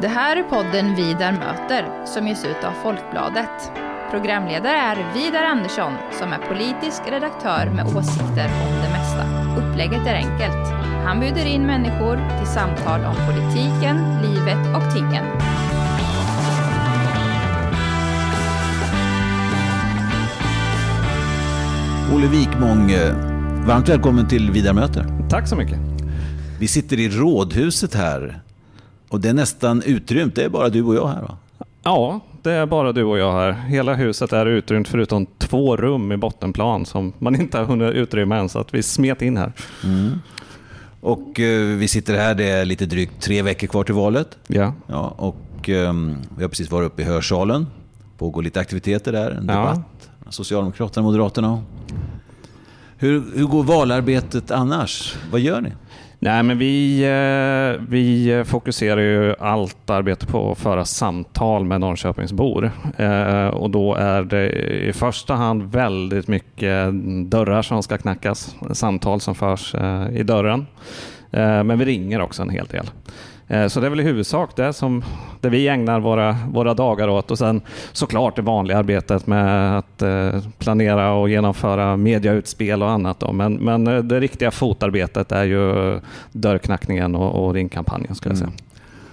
Det här är podden Vidar möter som ges ut av Folkbladet. Programledare är Vidar Andersson som är politisk redaktör med åsikter om det mesta. Upplägget är enkelt. Han bjuder in människor till samtal om politiken, livet och tingen. Olle Wikmång, varmt välkommen till Vidar möter. Tack så mycket. Vi sitter i rådhuset här och det är nästan utrymt. Det är bara du och jag här va? Ja, det är bara du och jag här. Hela huset är utrymt förutom två rum i bottenplan som man inte har hunnit utrymma än, så att vi smet in här. Mm. Och eh, vi sitter här, det är lite drygt tre veckor kvar till valet. Ja. Ja, och eh, vi har precis varit uppe i hörsalen. Pågår lite aktiviteter där, en Ja. debatt. Socialdemokraterna, Moderaterna. Hur, hur går valarbetet annars? Vad gör ni? Nej, men vi, eh, vi fokuserar ju allt arbete på att föra samtal med Norrköpingsbor. Eh, och då är det i första hand väldigt mycket dörrar som ska knackas, samtal som förs eh, i dörren. Men vi ringer också en hel del. Eh, Så det är väl i huvudsak det som det vi ägnar våra, våra dagar åt. Och sen såklart det vanliga arbetet med att eh, planera och genomföra mediautspel och annat. Då. Men, men eh, det riktiga fotarbetet är ju dörrknackningen och, och ringkampanjen skulle jag säga.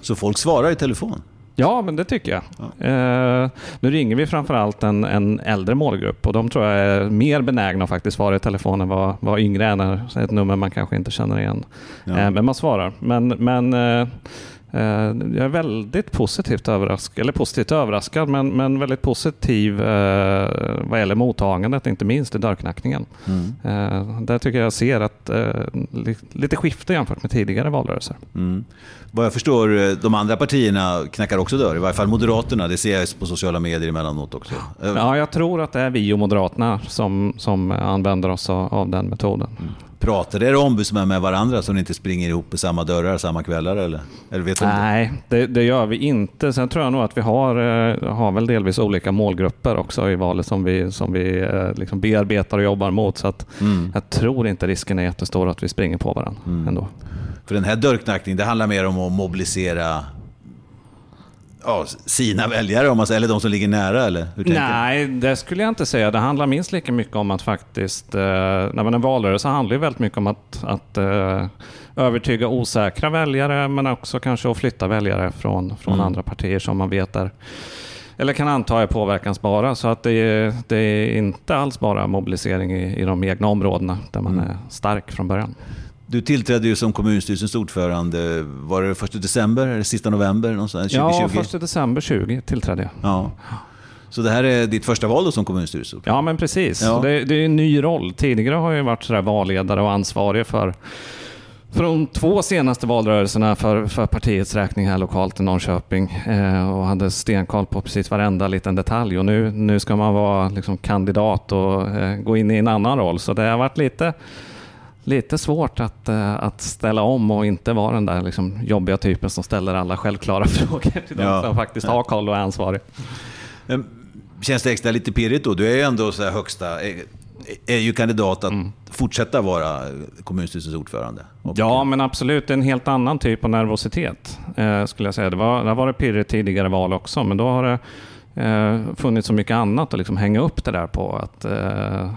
Så folk svarar i telefon? Ja, men det tycker jag. Eh, nu ringer vi framförallt en, en äldre målgrupp och de tror jag är mer benägna att faktiskt svara i telefon än vad, vad yngre är när det är ett nummer man kanske inte känner igen. Ja. Eh, men man svarar. Men, men eh, jag är väldigt positivt överraskad, eller positivt överraskad, men, men väldigt positiv eh, vad gäller mottagandet, inte minst i dörrknackningen. Eh, där tycker jag ser att eh, li, lite skifte jämfört med tidigare valrörelser. Mm. Vad jag förstår, eh, de andra partierna knackar också dörr. I varje fall Moderaterna. Det ser jag på sociala medier emellanåt också. Eh, Ja, jag tror att det är vi och Moderaterna som, som använder oss av, av den metoden. Pratar era ombudsmän med varandra så ni inte springer ihop i samma dörrar samma kvällar? Eller, eller vet? Nej, det, det gör vi inte. Sen tror jag nog att vi har, eh, har väl delvis olika målgrupper också i valet som vi, som vi eh, liksom bearbetar och jobbar mot. Så att Mm. jag tror inte risken är jättestor att vi springer på varandra ändå. För den här dörrknackningen, det handlar mer om att mobilisera ja, sina väljare, om man säger, eller de som ligger nära? Eller? Hur? Nej, det skulle jag inte säga. Det handlar minst lika mycket om att faktiskt... Eh, när man är valrörelse handlar det väldigt mycket om att, att eh, övertyga osäkra väljare men också kanske att flytta väljare från, från Mm. andra partier som man vet är eller kan anta är påverkansbara. Så att det, är, det är inte alls bara mobilisering i, i de egna områdena där man Mm. är stark från början. Du tillträdde ju som kommunstyrelsens ordförande, var det 1 december eller sista november? Någonstans, 2020? Ja, 1 december 20 tillträdde jag. Ja. Så det här är ditt första val då som kommunstyrelseordförande? Ja, men precis. Ja. Det, det är en ny roll. Tidigare har jag varit sådär valledare och ansvarig för för de två senaste valrörelserna för, för partiets räkning här lokalt i Norrköping eh, och hade stenkoll på precis varenda liten detalj. Och nu, nu ska man vara liksom kandidat och eh, gå in i en annan roll. Så det har varit lite, lite svårt att, eh, att ställa om och inte vara den där liksom jobbiga typen som ställer alla självklara frågor till de Ja. som faktiskt har koll och är ansvarig. Känns det extra lite pirrigt då? Du är ju ändå så här högsta, är, är ju kandidat att Mm. fortsätta vara kommunstyrelsens ordförande. Och- Ja, men absolut. En helt annan typ av nervositet, eh, skulle jag säga. Det, var, det har varit pirrigt tidigare val också, men då har det eh, funnits så mycket annat att liksom hänga upp det där på. Att eh,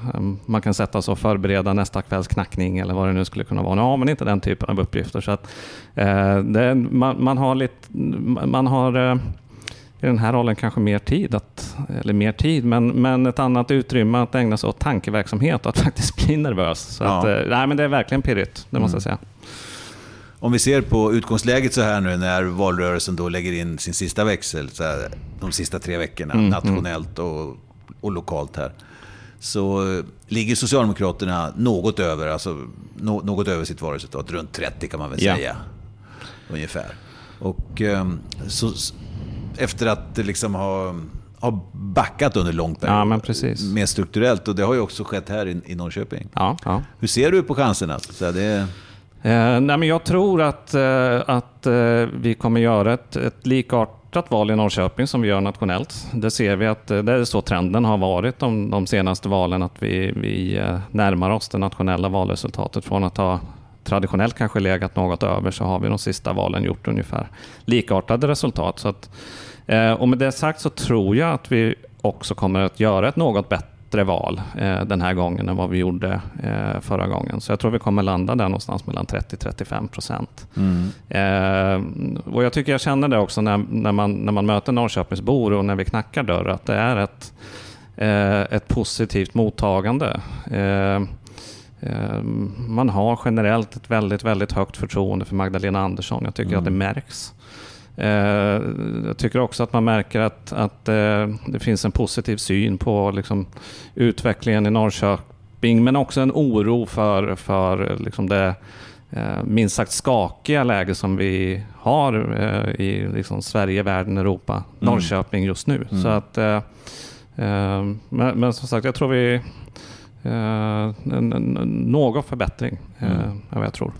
Man kan sätta sig och förbereda nästa kvälls knackning eller vad det nu skulle kunna vara. Nu har man inte den typen av uppgifter. Så att, eh, det, man, man har lite... Man har... Eh, i den här rollen kanske mer tid, att, eller mer tid, men, men ett annat utrymme att ägna sig åt tankeverksamhet och att faktiskt bli nervös. Så Ja. att, eh, nej, men det är verkligen pirrigt, det måste jag säga. Om vi ser på utgångsläget så här nu när valrörelsen då lägger in sin sista växel, så här, de sista tre veckorna, Mm, nationellt och, och lokalt här. Så ligger Socialdemokraterna något över, alltså nå, något över sitt valresultat, runt 30 kan man väl Ja. säga. Ungefär. Och ehm, så, efter att liksom ha, ha backat under lång period. Ja. Mer strukturellt och det har ju också skett här i, i Norrköping. Ja. Hur ser du på chanserna? Så det, Eh, nej, men jag tror att, eh, att eh, vi kommer göra ett, ett likartat val i Norrköping som vi gör nationellt. Det ser vi att eh, det är så trenden har varit de, de senaste valen, att vi, vi eh, närmar oss det nationella valresultatet från att ha traditionellt kanske legat något över så har vi de sista valen gjort ungefär likartade resultat. Så att, eh, och med det sagt så tror jag att vi också kommer att göra ett något bättre val eh, den här gången än vad vi gjorde eh, förra gången. Så jag tror vi kommer landa där någonstans mellan 30-35 procent. Mm. Eh, och jag tycker jag känner det också när, när, man, när man möter Norrköpingsbor och när vi knackar dörr, att det är ett, eh, ett positivt mottagande. Eh, eh, man har generellt ett väldigt, väldigt högt förtroende för Magdalena Andersson. Jag tycker mm. att det märks. Eh, jag tycker också att man märker att, att eh, det finns en positiv syn på liksom, utvecklingen i Norrköping, men också en oro för, för liksom det eh, minst sagt skakiga läge som vi har i liksom Sverige, världen, Europa, mm. Norrköping just nu. Mm. Så att, men, men, som sagt, jag tror vi... någon förbättring, mm. vad jag tror.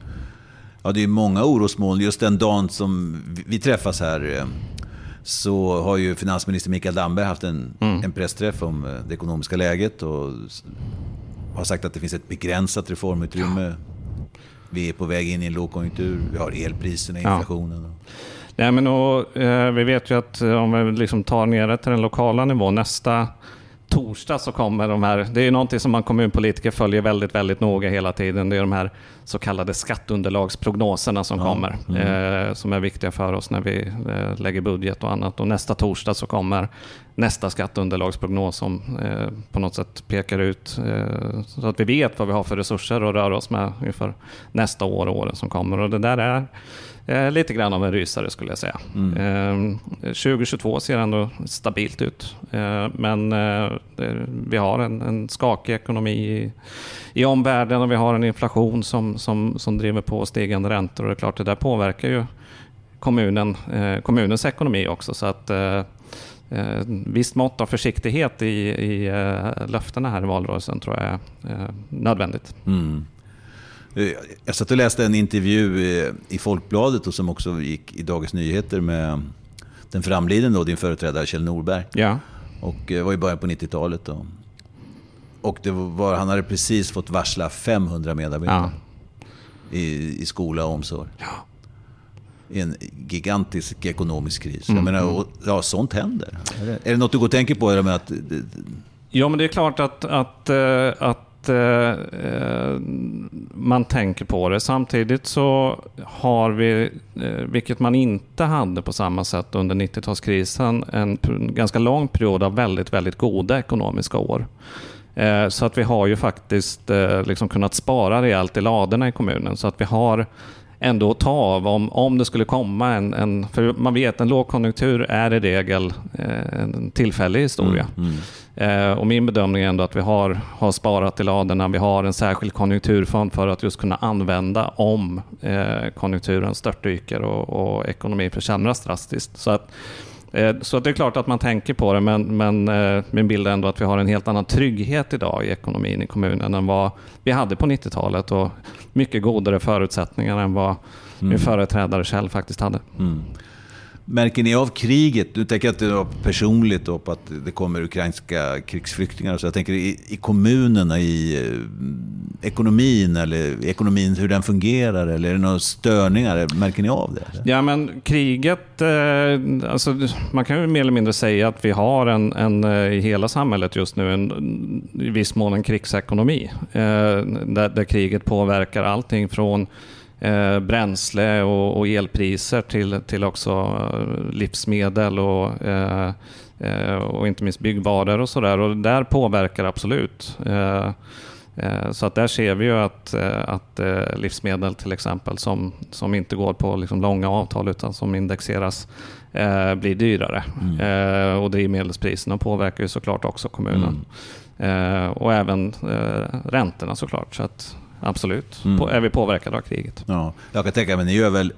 Ja, det är många orosmoln. Just den dagen som vi träffas här eh, så har ju finansminister Mikael Damberg haft en, mm. en pressträff om eh, det ekonomiska läget och har sagt att det finns ett begränsat reformutrymme. Vi är på väg in i en lågkonjunktur, vi har elpriserna, inflationen. Ja. Nej, men och, eh, vi vet ju att om vi liksom tar ner det till den lokala nivån, nästa torsdag så kommer de här, det är någonting som man kommunpolitiker följer väldigt, väldigt noga hela tiden. Det är de här så kallade skatteunderlagsprognoserna som ja. kommer, mm. eh, som är viktiga för oss när vi eh, lägger budget och annat. Och nästa torsdag så kommer nästa skatteunderlagsprognos som eh, på något sätt pekar ut eh, så att vi vet vad vi har för resurser att röra oss med inför nästa år och åren som kommer. Och det där är Eh, lite grann av en rysare skulle jag säga. Mm. Eh, 2022 ser ändå stabilt ut. Eh, men eh, vi har en, en skakig ekonomi i, i omvärlden och vi har en inflation som, som, som driver på stigande räntor. Och det är klart, det där påverkar ju kommunen, eh, kommunens ekonomi också. Så att eh, visst mått av försiktighet i, i löftena här i valrörelsen tror jag är nödvändigt. Mm. Eh, jag satt och läste en intervju i Folkbladet och som också gick i Dagens Nyheter med den framliden då, din företrädare Kjell Norberg. Ja. Och det eh, var i början på 90-talet. Då. Och det var, han hade precis fått varsla 500 medarbetare ja. i, i skola och omsorg. Ja. I en gigantisk ekonomisk kris. Mm. Jag menar, och, ja, sånt händer. Är det, är det något du går och tänker på? Med att, ja, men det är klart att, att, eh, att eh, eh, man tänker på det. Samtidigt så har vi, eh, vilket man inte hade på samma sätt under 90-talskrisen, en ganska lång period av väldigt, väldigt goda ekonomiska år. Eh, så att vi har ju faktiskt eh, liksom kunnat spara rejält i ladorna i kommunen. Så att vi har ändå ta av om, om det skulle komma en, en... För man vet, en lågkonjunktur är i regel eh, en tillfällig historia. Mm, mm. Eh, och min bedömning är ändå att vi har, har sparat i ladorna. Vi har en särskild konjunkturfond för att just kunna använda om eh, konjunkturen störtdyker och, och ekonomin försämras drastiskt. Så att, så det är klart att man tänker på det, men, men eh, min bild är ändå att vi har en helt annan trygghet idag i ekonomin i kommunen än vad vi hade på 90-talet och mycket godare förutsättningar än vad mm. min företrädare själv faktiskt hade. Mm. Märker ni av kriget? Nu tänker jag inte personligt på att det kommer ukrainska krigsflyktingar. Så jag tänker i, i kommunerna, i eh, ekonomin eller ekonomin, hur den fungerar. Eller är det några störningar? Märker ni av det? Ja, men kriget, eh, alltså, man kan ju mer eller mindre säga att vi har en, en eh, i hela samhället just nu en, i viss mån en krigsekonomi. Eh, där, där kriget påverkar allting från eh, bränsle och, och, elpriser till, till också eh, livsmedel och, eh, eh, och inte minst byggvaror och sådär. Och där påverkar absolut. Så att där ser vi ju att, att livsmedel till exempel som, som inte går på liksom långa avtal utan som indexeras blir dyrare. Mm. och drivmedelspriserna påverkar ju såklart också kommunen. Mm. och även räntorna såklart. Så att, Absolut. Mm. är vi påverkade av kriget. Ja, jag kan tänka mig, ni gör väl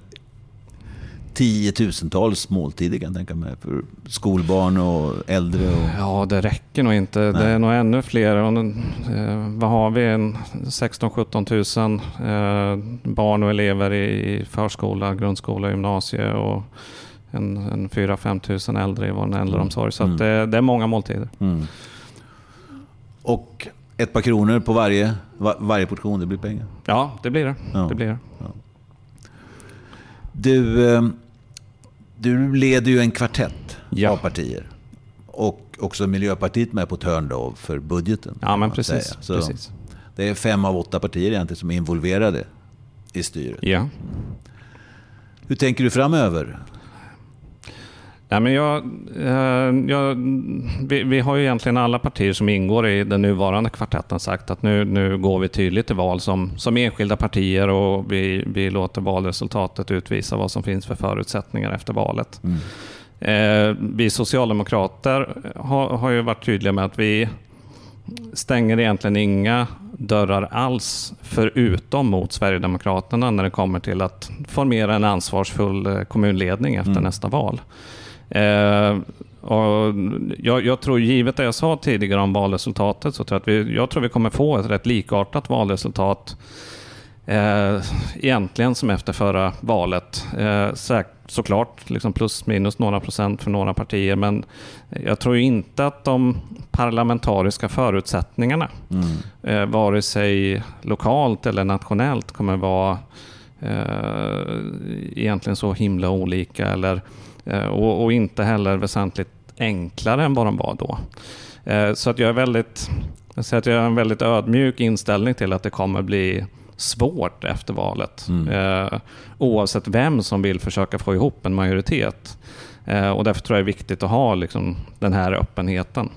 tiotusentals måltider kan jag tänka mig. För skolbarn och äldre. Och... Ja, det räcker nog inte. Nej. Det är nog ännu fler. Eh, vad har vi? 16-17 000 eh, barn och elever i förskola, grundskola, gymnasie och en, en 4-5 000 äldre i vår äldreomsorg. Så mm. det, det, är många måltider. Mm. Och ett par kronor på varje, var, varje portion, det blir pengar. Ja, det blir det. Ja. det, blir det. Du, eh, du leder ju en kvartett Ja. av partier. Och också Miljöpartiet med på ett hörn då för budgeten. Ja, men precis. precis. Det är fem av åtta partier egentligen som är involverade i styret. Ja. Hur tänker du framöver? Nej, men jag, eh, jag, vi, vi har ju egentligen alla partier som ingår i den nuvarande kvartetten sagt att nu, nu går vi tydligt till val som, som enskilda partier och vi, vi låter valresultatet utvisa vad som finns för förutsättningar efter valet. Eh, vi socialdemokrater har, har ju varit tydliga med att vi stänger egentligen inga dörrar alls förutom mot Sverigedemokraterna när det kommer till att formera en ansvarsfull eh, kommunledning efter nästa val. Eh, och jag, jag tror, givet det jag sa tidigare om valresultatet, så tror jag att vi, jag tror vi kommer få ett rätt likartat valresultat Eh, egentligen som efter förra valet. Eh, säk, såklart liksom plus minus några procent för några partier men jag tror inte att de parlamentariska förutsättningarna eh, vare sig lokalt eller nationellt kommer vara eh, egentligen så himla olika eller, och, och inte heller väsentligt enklare än vad de var då. Eh, så att jag är väldigt jag säger att jag har en väldigt ödmjuk inställning till att det kommer bli svårt efter valet. Eh, oavsett vem som vill försöka få ihop en majoritet. Eh, och därför tror jag det är viktigt att ha liksom, den här öppenheten.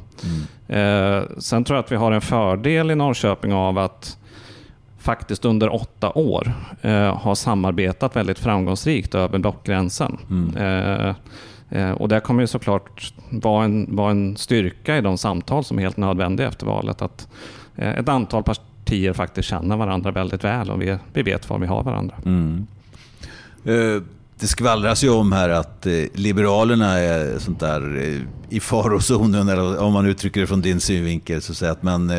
Eh, sen tror jag att vi har en fördel i Norrköping av att faktiskt under åtta år eh, har samarbetat väldigt framgångsrikt över blockgränsen. Eh, eh, och det kommer ju såklart vara en, vara en styrka i de samtal som är helt nödvändiga efter valet. Att eh, ett antal partier faktiskt känner varandra väldigt väl och vi, vi vet var vi har varandra. Eh, Det skvallras ju om här att eh, Liberalerna är sånt där eh, i farozonen, eller om man uttrycker det från din synvinkel, så att man, eh,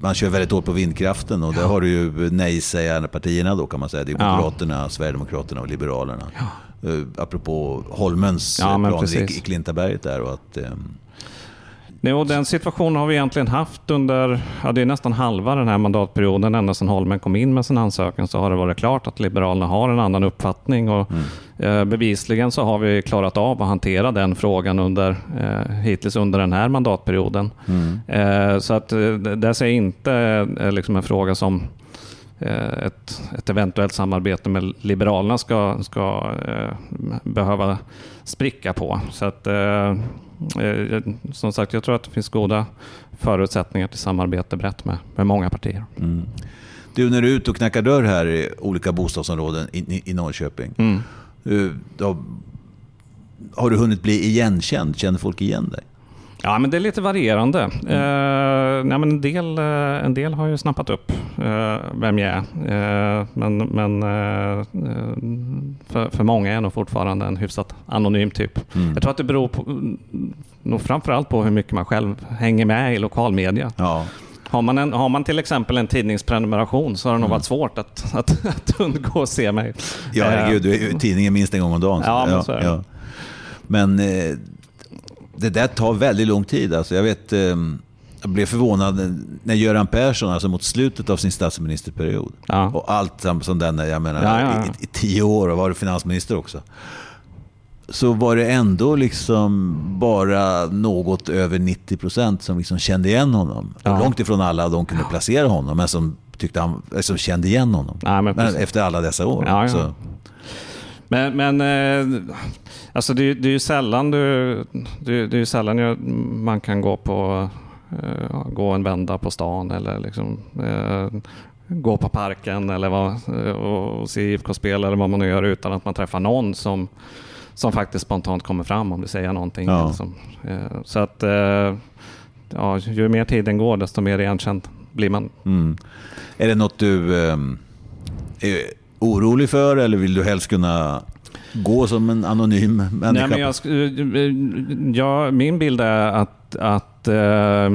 man kör väldigt hårt på vindkraften och där har du ju nej-sägarna-partierna då kan man säga. Det är Ja. Moderaterna, Sverigedemokraterna och Liberalerna. Ja. Apropå Holmens Ja, plan i, i Klintaberget där och att... och den situationen har vi egentligen haft under, ja, det är nästan halva den här mandatperioden, ända sedan Holmen kom in med sin ansökan, så har det varit klart att Liberalerna har en annan uppfattning. Och, eh, bevisligen så har vi klarat av att hantera den frågan under, eh, hittills under den här mandatperioden. Eh, så att eh, det ser jag inte eh, liksom en fråga som eh, ett, ett eventuellt samarbete med Liberalerna ska, ska eh, behöva spricka på. Så att, eh, eh, som sagt, jag tror att det finns goda förutsättningar till samarbete brett med, med många partier. Du, när du är ute och knackar dörr här i olika bostadsområden i, i, i Norrköping. Mm. Eh, Då, har du hunnit bli igenkänd? Känner folk igen dig? Ja, men det är lite varierande. Eh, nej, men en, del, eh, en del har ju snappat upp eh, vem jag är. Eh, men men eh, för, för många är jag nog fortfarande en hyfsat anonym typ. Jag tror att det beror på, mm, nog framförallt på hur mycket man själv hänger med i lokalmedia. Ja. Har man, en, har man till exempel en tidningsprenumeration så har det nog varit svårt att, att, att undgå att se mig. Ja, Eh, herregud, du är ju tidningen minst en gång om dagen. Ja, men så är det. Men eh, det där tar väldigt lång tid. Alltså, jag vet, eh, jag blev förvånad när Göran Persson, alltså mot slutet av sin statsministerperiod, Ja. och allt som den, jag menar, Ja, ja, ja. I, i tio år och var finansminister också. Så var det ändå liksom bara något över 90 procent som liksom kände igen honom. Ja. Långt ifrån alla de kunde placera honom, men som, tyckte han, som kände igen honom. Nej, men men efter alla dessa år. Ja, ja. Men, men eh, alltså det, det är ju sällan, du, det, det är sällan jag, man kan gå på eh, gå en vända på stan eller liksom, eh, gå på parken eller vad, eh, och, och se IFK-spel eller vad man nu gör utan att man träffar någon som, som faktiskt spontant kommer fram om du säger någonting. Ja. eller som, eh, så att eh, ja, ju mer tiden går desto mer igenkänd blir man. Mm. Är det något du eh, är orolig för eller vill du helst kunna gå som en anonym människa? Nej, men jag, eh, ja, min bild är att, att eh,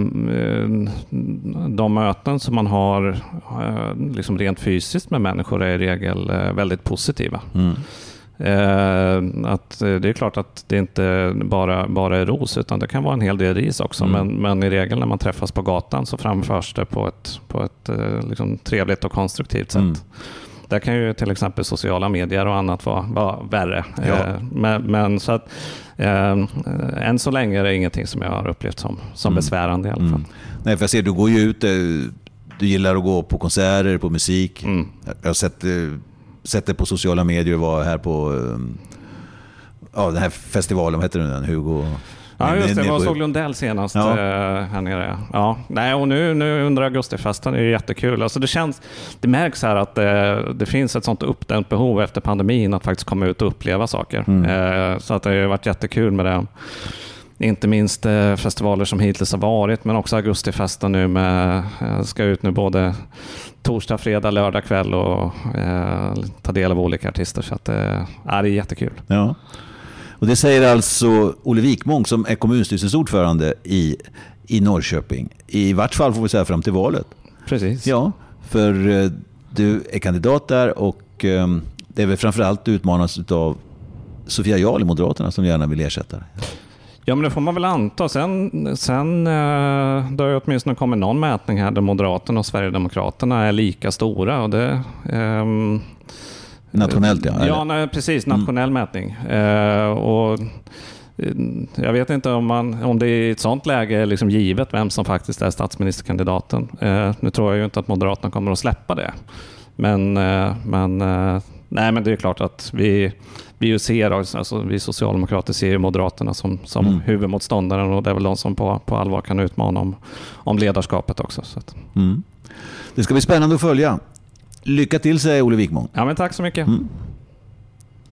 de möten som man har eh, liksom rent fysiskt med människor är i regel eh, väldigt positiva. Mm. Eh, att det är klart att det inte bara, bara är ros, utan det kan vara en hel del ris också. Mm. Men, men i regel när man träffas på gatan så framförs det på ett, på ett liksom, trevligt och konstruktivt sätt. Mm. Där kan ju till exempel sociala medier och annat vara, vara värre. Ja. Eh, men, men, så att, eh, än så länge är det ingenting som jag har upplevt som, som mm. besvärande i alla fall. Mm. Nej, för jag ser, du går ju ut, eh, du gillar att gå på konserter, på musik. Mm. Jag har sett, eh, sett det på sociala medier och var här på ja, den här festivalen, vad heter den? Hugo... Ja, just det. Jag såg Lundell senast ja. Eh, här nere. Ja. Nej, och nu, nu under augustifesten är det jättekul. Alltså det, känns, det märks här att det, det finns ett sånt uppdämt behov efter pandemin att faktiskt komma ut och uppleva saker. Mm. Eh, så att det har varit jättekul med det. Inte minst eh, festivaler som hittills har varit, men också augustifesten nu med, jag ska ut nu både torsdag, fredag, lördag kväll och eh, ta del av olika artister. Så att, eh, det är jättekul. Ja. Och det säger alltså Olle Wikmång som är kommunstyrelsens ordförande i, i Norrköping. I vart fall får vi säga fram till valet. Precis. Ja, för eh, du är kandidat där och ehm, det är väl framförallt utmanas av Sofia Jarl i Moderaterna som gärna vill ersätta dig. Ja, men det får man väl anta. Sen, sen eh, det har åtminstone kommit någon mätning här där Moderaterna och Sverigedemokraterna är lika stora. Och det, um, Nationellt ja. Ja, nej, precis. Mm. Nationell mm. mätning. Eh, och eh, jag vet inte om, man, om det i ett sånt läge är liksom givet vem som faktiskt är statsministerkandidaten. Eh, nu tror jag ju inte att Moderaterna kommer att släppa det. Men, eh, men, eh, nej, men det är klart att vi, vi, ser, alltså, vi socialdemokrater ser Moderaterna som, som mm. huvudmotståndaren och det är väl de som på, på allvar kan utmana om, om ledarskapet också. Mm. Det ska bli spännande att följa. Lycka till säger Olle Wikmång. Ja, men tack så mycket. Mm.